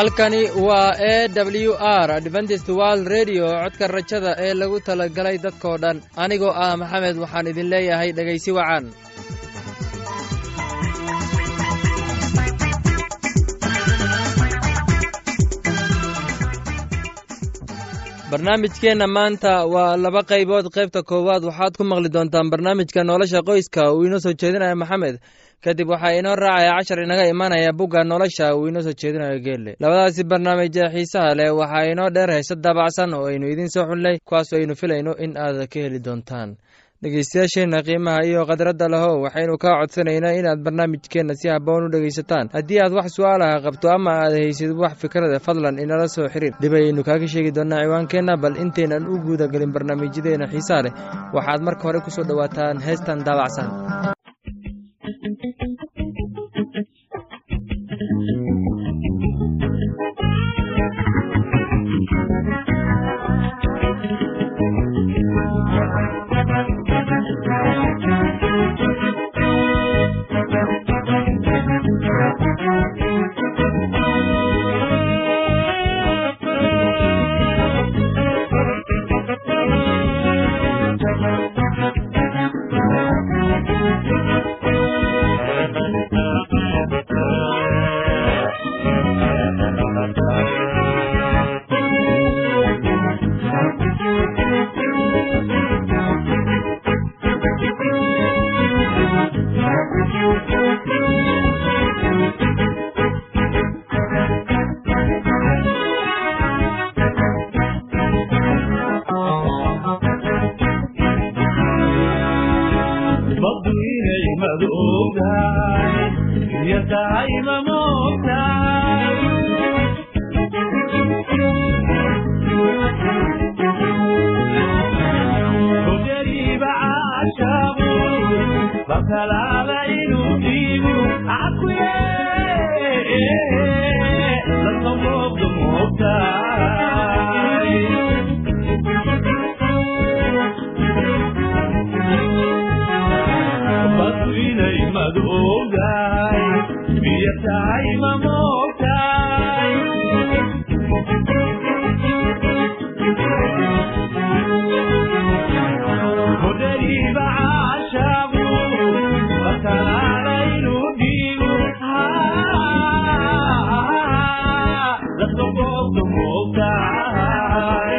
halkani waa e w r adventist world redio codka rajada ee lagu talagalay dadkoo dhan. Anigoo ah maxamed waxaan idin leeyahay dhegaysi wacan. Barnaamijkeenna maanta waa laba qaybood. Qaybta koowaad waxaad ku maqli doontaan barnaamijka nolosha qoyska. Uu inoo soo jeedinaya maxamed kadib waxaa inoo raacaya cashar inaga imanaya bugga nolosha uu inoo soo jeedinayo geelle labadaasi barnaamij ee xiisaha leh waxaa inoo dheer hayse daabacsan oo aynu idiin soo xunlay kuwaasoo aynu filayno in aad ka heli doontaan. Dhegeystayaasheenna qiimaha iyo khadradda lahow waxaynu kaa codsanaynaa inaad barnaamijkeenna si habboon u dhegaysataan. Haddii aad wax su'aalaha qabto ama aad haysid wax fikrada fadlan inala soo xiriir dhib ayaynu kaaga sheegi doonnaa ciwaankeenna bal intaynan u guuda gelin barnaamijyadeenna xiisaha leh. Waxaad marka hore ku soo dhowaataan heestan daabacsan moogtahay biyo tahay ma moogtahay mudariiba caashabu qatanaalaynu dhiigu dadka moogta moogtahay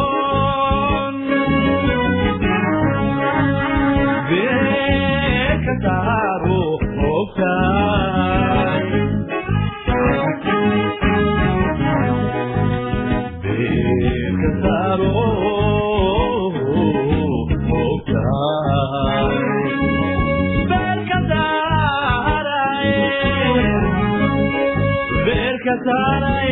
bariirteeday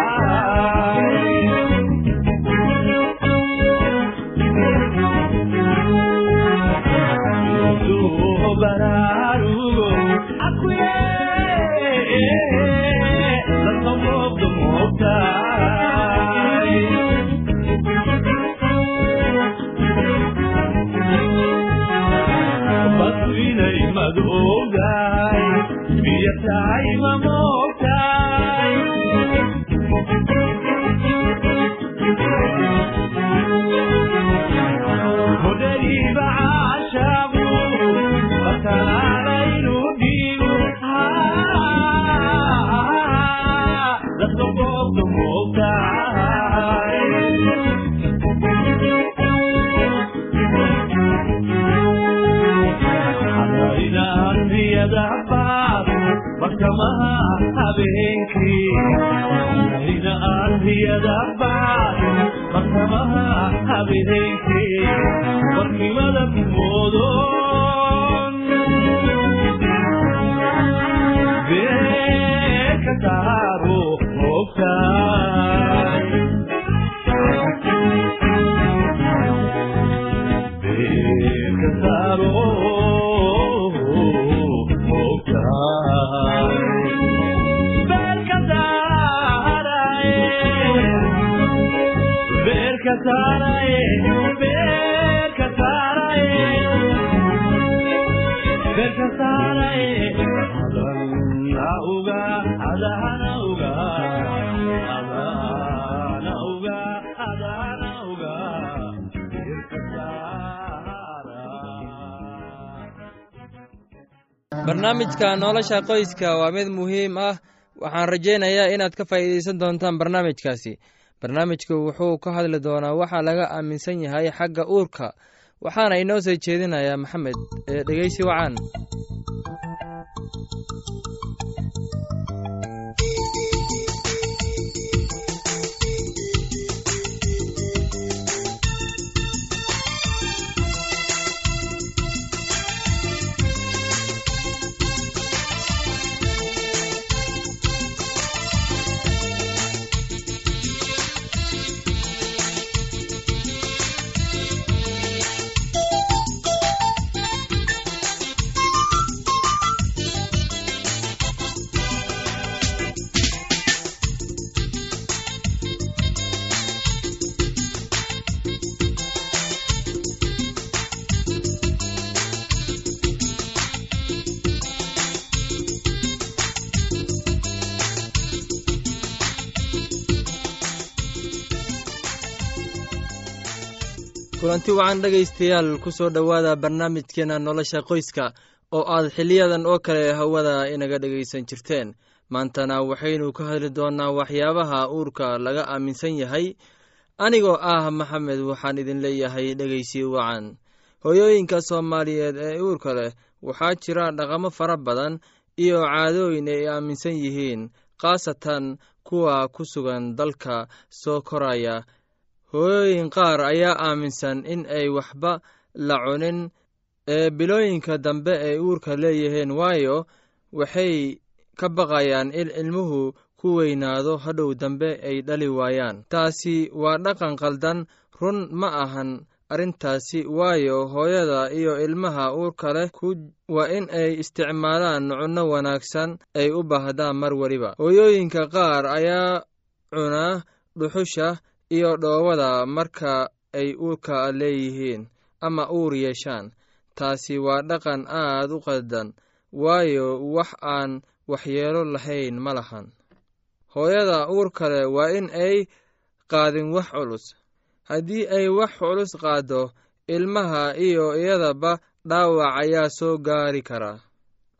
ogaay biyo tahay Friday. Barnaamijka nolosha qoyska waa mid muhiim ah. Waxaan rajaynayaa inaad ka faa'iidaysan doontaan barnaamijkaasi. Barnaamijku wuxuu ka hadli doonaa waxa laga aaminsan yahay xagga uurka waxaana inoo soo jeedinayaa maxamed ee dhegeysi wacaan kulanti wacan dhegaystayaal ku soo dhowaada barnaamijkeena nolosha qoyska oo aad xiliyadan oo kale hawada inaga dhegaysan jirteen. Maantana waxaynu ka hadli doonnaa waxyaabaha uurka laga aaminsan yahay. Anigoo ah maxamed waxaan idin leeyahay dhegaysi wacan. Hooyooyinka soomaaliyeed ee uurka leh waxaa jira dhaqamo fara badan iyo caadooyin ay aaminsan yihiin khaasatan kuwa ku sugan dalka soo koraya hooyooyin qaar ayaa aaminsan in ay waxba la cunin ee bilooyinka dambe ay uurka leeyihiin waayo waxay ka baqayaan in ilmuhu ku weynaado hadhow dambe ay dhali waayaan. Taasi waa dhaqan qaldan run ma ahan arrintaasi waayo hooyada iyo ilmaha uurka leh waa in ay isticmaalaan cunno wanaagsan ay u baahdaan mar weliba hooyooyinka qaar ayaa cunaa dhuxusha iyo dhoowada marka ay uurka leeyihiin ama uur yeeshaan. Taasi waa dhaqan aad u qaldan waayo wax aan waxyeelo lahayn ma lahan. Hooyada uur kale waa in ay qaadin wax culus. Haddii ay wax culus qaaddo ilmaha iyo iyadaba dhaawac ayaa soo gaari karaa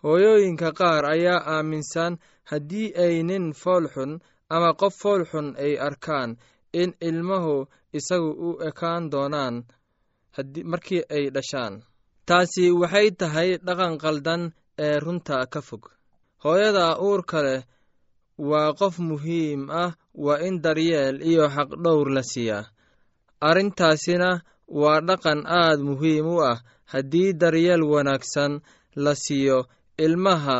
hooyooyinka qaar ayaa aaminsan haddii ay nin foolxun ama qof foolxun ay arkaan in ilmuhu isagu u ekaan doonaan markii ay dhashaan. Taasi waxay tahay dhaqan qaldan ee runta ka fog. Hooyada uurka leh waa qof muhiim ah waa in daryeel iyo xaqdhowr la siiyaa arrintaasina waa dhaqan aad muhiim u ah haddii daryeel wanaagsan la siiyo ilmaha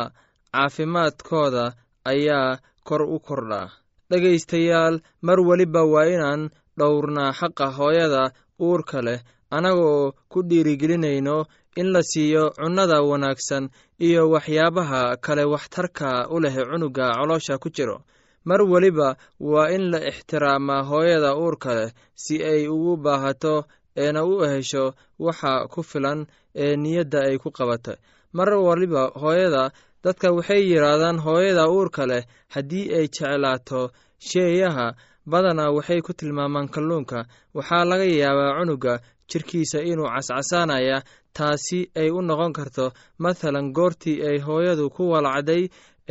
caafimaadkooda ayaa kor u kordhaa dhegaystayaal mar weliba waa inaan dhowrnaa xaqa hooyada uurka leh annagoo ku dhiirigelinayno in la siiyo cunnada wanaagsan iyo waxyaabaha kale waxtarka u leh cunuga coloosha ku jiro. Mar weliba waa in la ixtiraamaa hooyada uurka leh si ay ugu baahato eena u hesho waxa ku filan ee niyadda ay ku qabatay mar waliba hooyada dadka waxay yidhaahdaan hooyada uurka leh haddii ay jeclaato sheeyaha badanaa waxay ku tilmaamaan kalluunka. Waxaa laga yaabaa cunuga jirkiisa inuu cascasaanaya taasi ay u noqon karto. Mathalan goortii ay hooyadu ku walacday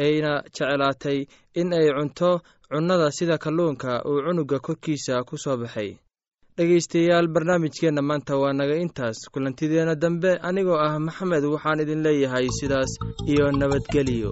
ayna jeclaatay in ay cunto cunnada sida kalluunka uu cunuga korkiisa ku soo baxay dhegaystayaal barnaamijkeenna maanta waa naga intaas. Kulantideenna dambe anigoo ah maxamed waxaan idin leeyahay sidaas iyo nabadgeliyo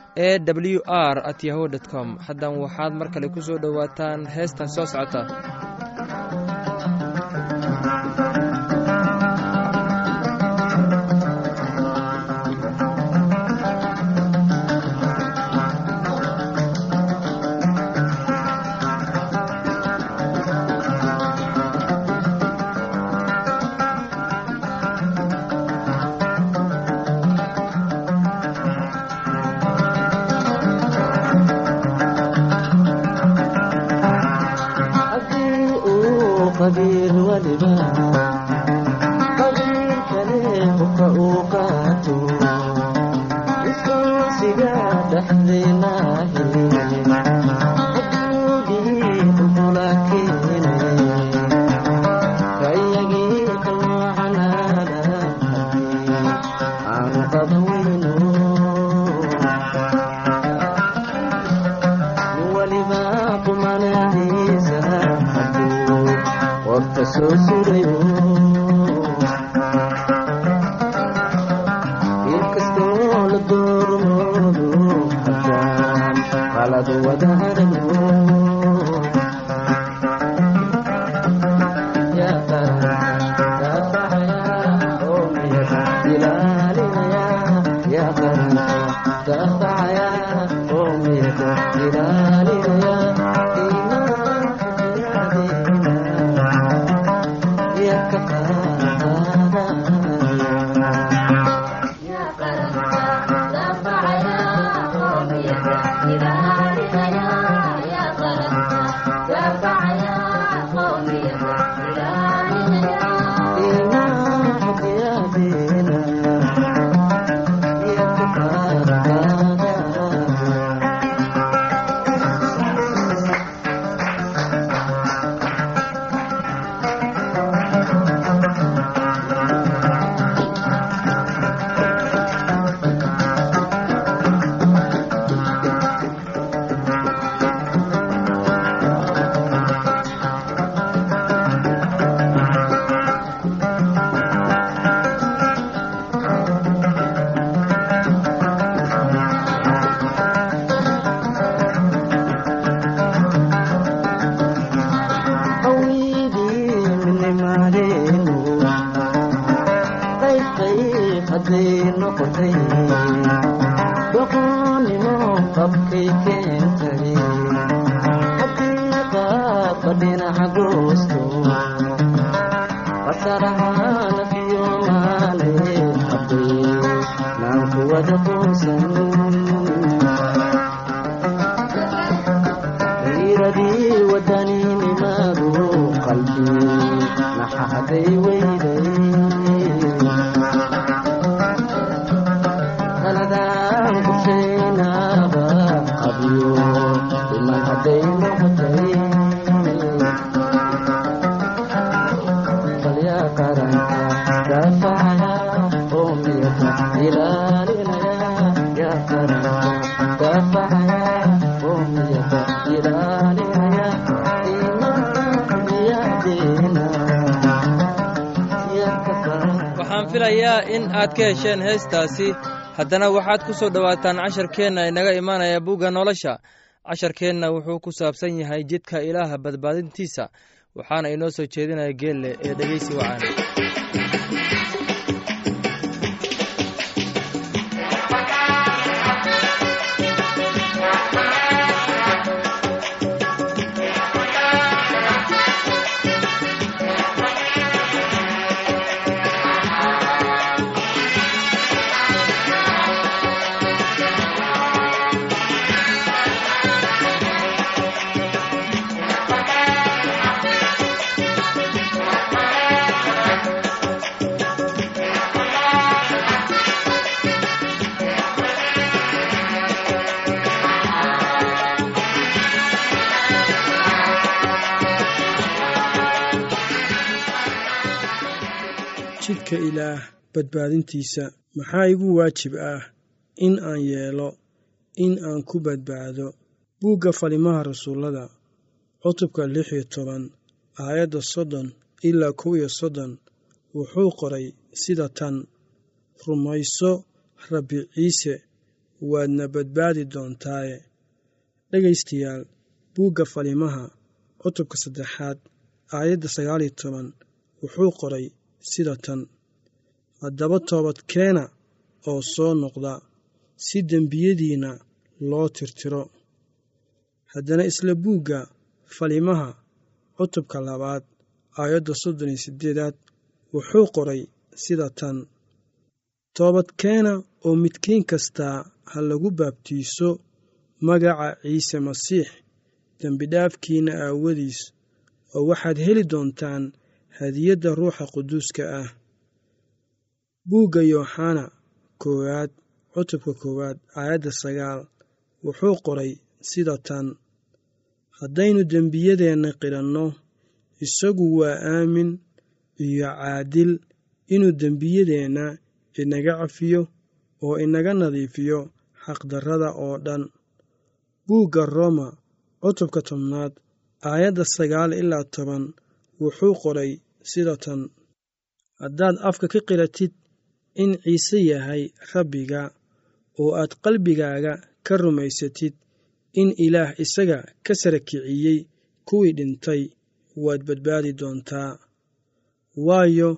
e w r at yahu dt com. Haddan waxaad mar kale ku soo dhowaataan heestan soo socota خبير ولبان aad ka hesheen heestaasi haddana waxaad ku soo dhowaataan casharkeenna inaga imaanaya bugga nolosha. Casharkeenna wuxuu ku saabsan yahay jidka ilaaha badbaadintiisa waxaana inoo soo jeedinaya geelle ee dhegeysi wacan badbaadintiisa maxaa igu waajib ah in aan yeelo in aan ku badbaado? Buugga falimaha rasuullada cutubka lix iyo toban aayadda soddon ilaa kow iyo soddon wuxuu qoray sida tan rumayso rabbi ciise waadna badbaadi doontaaye. Dhegaystayaal buugga falimaha cutubka saddexaad aayadda sagaal iyo toban wuxuu qoray sida tan haddaba toobadkeena oo soo noqda si dembiyadiinna loo tirtiro. Haddana isla buugga falimaha cutubka labaad aayadda soddon iyo siddeedaad wuxuu qoray sida tan. Toobadkeena oo midkiin kastaa ha lagu baabtiiso magaca ciise masiix dembidhaafkiinna aawadiis oo waxaad heli doontaan hadiyadda ruuxa quduuska ah buugga yooxana koowaad cutubka koowaad aayadda sagaal wuxuu qoray sida tan haddaynu dembiyadeenna qidhanno isagu waa aamin iyo caadil inuu dembiyadeenna inaga cafiyo oo inaga nadiifiyo xaqdarrada oo dhan. Buugga rooma cutubka tobnaad aayadda sagaal ilaa toban wuxuu qoray sida tan haddaad afka ka qiratid in ciise yahay rabbiga oo aad qalbigaaga ka rumaysatid in ilaah isaga ka sara kiciyey kuwii dhintay waad badbaadi doontaa. Waayo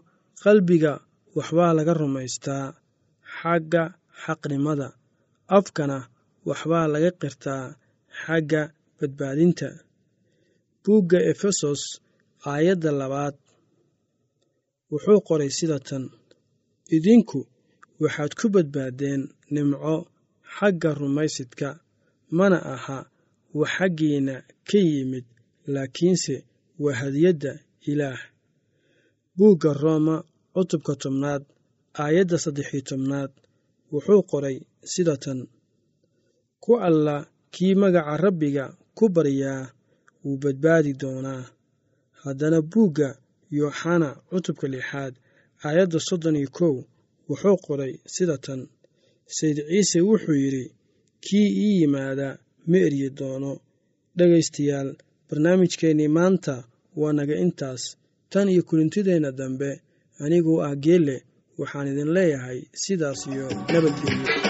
qalbiga waxbaa laga rumaystaa xagga xaqnimada afkana waxbaa laga qirtaa xagga badbaadinta. Buugga efesos aayadda labaad wuxuu qoray sida tan idinku waxaad ku badbaaddeen nimco xagga rumaysidka mana aha wax xaggiinna ka yimid laakiinse waa hadiyadda ilaah. Buugga rooma cutubka tobnaad aayadda saddex-iyo tobnaad wuxuu qoray sida tan. Ku alla kii magaca rabbiga ku baryaa wuu badbaadi doonaa. Haddana buugga yooxana cutubka lixaad aayadda soddon iyo kow wuxuu qoray sida tan. Sayd ciise wuxuu yidhi kii ii yimaada ma eryi doono. Dhegaystayaal barnaamijkeennii maanta waa naga intaas. Tan iyo kulintideenna dambe aniguu ah geelle waxaan idin leeyahay sidaas iyo nabadgelyo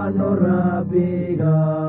anamano rabbiga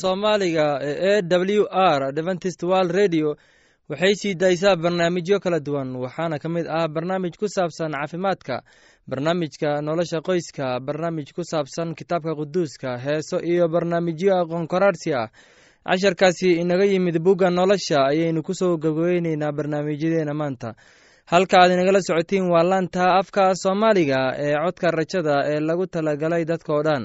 soomaaliga ee w r adventist world radio waxay sii daysaa barnaamijyo kala duwan waxaana ka mid ah barnaamij ku saabsan caafimaadka barnaamijka nolosha qoyska barnaamij ku saabsan kitaabka quduuska heeso iyo barnaamijyo aqoon koraarsi ah. Casharkaasi inaga yimid bugga nolosha ayaynu ku soo gabageyneynaa barnaamijyadeena maanta. Halka aad inagala socotiin waa laanta afka soomaaliga ee codka rajada ee lagu talagalay dadkao dhan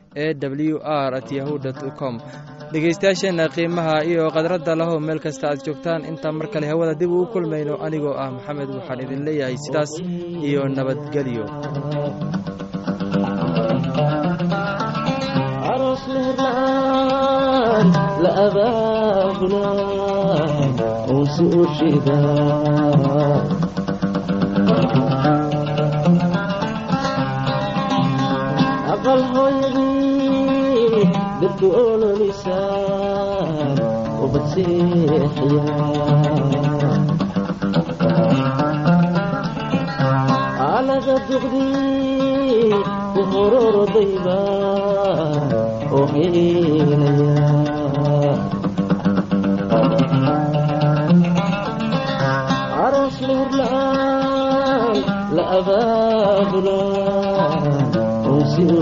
e w r at yahu com. Dhegeystayaasheenna qiimaha iyo khadradda lahow meel kasta aad joogtaan intaan mar kale hawada dib ugu kulmayno anigoo ah maxamed waxaan idin leeyahay sidaas iyo nabadgelyo dadku ololisaa ubad seexiyaa alada duqdii ku hororodayba oo heelaya aroos meherlaan la abaabula unsi u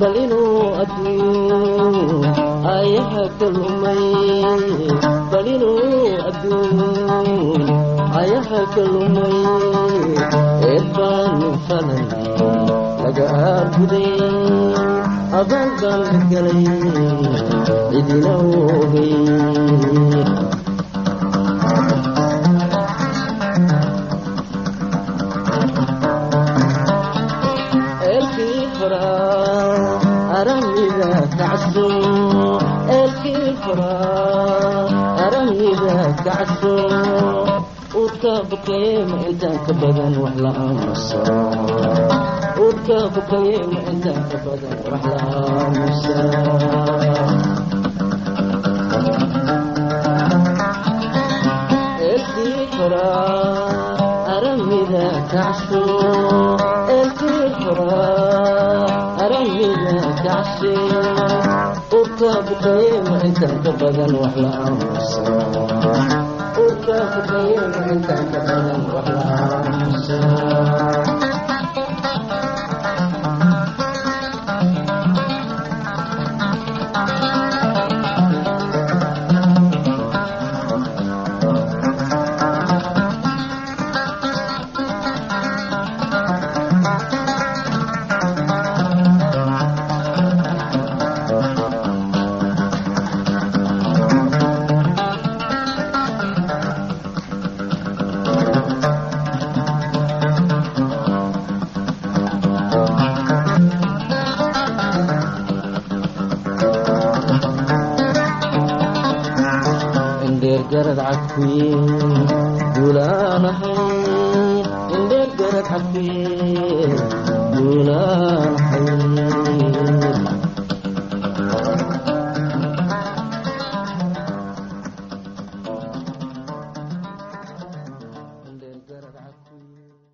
bal inuu adduun ayaha kalumay bal inuu adduun ayaha kalumay eed baanu falay laga aarguday abaal baan la galay cidina ogay kacso eelkii furaa aramida kacso uurka bukayeema intaan ka badan wax la aamusa uurka bukayeema intaan ka badan wax la aamusa eelkii furaa aramida garad